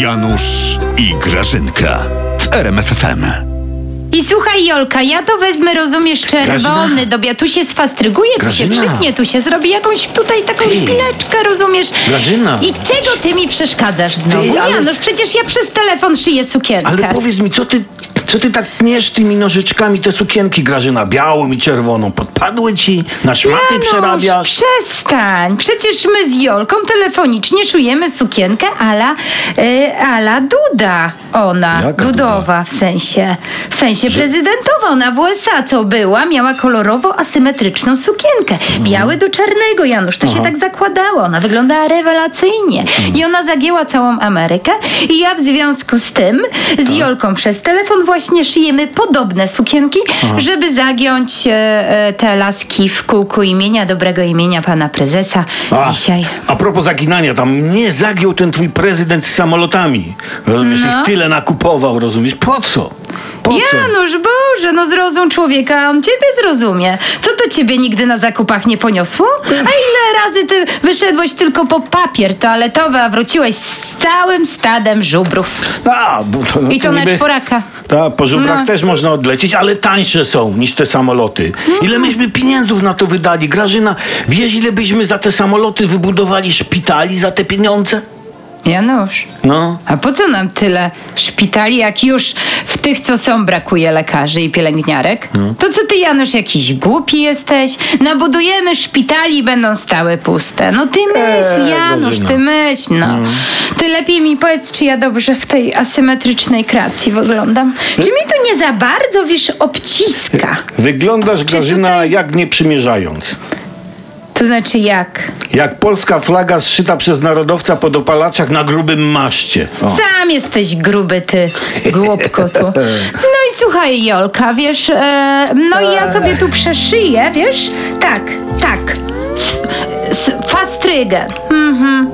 Janusz i Grażynka w RMFFM. I słuchaj, Jolka, ja to wezmę, rozumiesz, czerwony, Grażyna. dobra, tu się sfastryguje, tu się Grażyna. przypnie, tu się zrobi jakąś tutaj taką Ty. szpileczkę, rozumiesz? Grażyna. I czego ty mi przeszkadzasz znowu? Ty, ale- Janusz, przecież ja przez telefon szyję sukienkę. Ale powiedz mi, co ty, co ty tak pniesz tymi nożyczkami te sukienki, Grażyna, białą i czerwoną? Podpadły ci? Na szmaty Janusz, przerabiasz? przestań. Przecież my z Jolką telefonicznie szujemy sukienkę ala, y, ala Duda. Ona, Jaka Dudowa w sensie. W sensie prezydentowa. Ona w USA co była, miała kolorowo asymetryczną sukienkę. Mhm. Biały do czarnego, Janusz. To się tak zakładało. Ona wyglądała rewelacyjnie. Mhm. I ona zagięła całą Amerykę. I ja w związku z tym z Tak. Jolką przez telefon właśnie szyjemy podobne sukienki, żeby zagiąć e, e, te laski w kółku imienia, dobrego imienia pana prezesa A, dzisiaj. A propos zaginania, tam nie zagiął ten twój prezydent z samolotami. Rozumiesz, No. Tyle nakupował, rozumiesz? Po co? Po co? Janusz, Boże, no zrozum człowieka, on ciebie zrozumie. Co to ciebie nigdy na zakupach nie poniosło? A ile razy ty wyszedłeś tylko po papier toaletowy, a wróciłeś z całym stadem żubrów? A, bo to, no I to na czworaka. Tak, po żubrach No. też można odlecieć, ale tańsze są niż te samoloty. Ile myśmy pieniędzów na to wydali? Grażyna, wiesz ile byśmy za te samoloty wybudowali szpitali za te pieniądze? Janusz. No. A po co nam tyle szpitali, jak już w tych, co są, brakuje lekarzy i pielęgniarek? To co ty, Janusz, jakiś głupi jesteś? Nabudujemy szpitali, będą stały puste. No ty myśl, Eee, Janusz, ty myśl, no. Ty lepiej mi powiedz, czy ja dobrze w tej asymetrycznej kreacji wyglądam. Czy mi tu nie za bardzo, wiesz, obciska? Wyglądasz, Grażyna, tutaj- jak nie przymierzając. To znaczy jak? Jak polska flaga zszyta przez narodowca po dopalaczach na grubym maszcie. O. Sam jesteś gruby, ty głupko tu. No i słuchaj, Jolka, wiesz, e, no i ja sobie tu przeszyję, wiesz? Tak, tak. S, s, fastrygę. Mhm.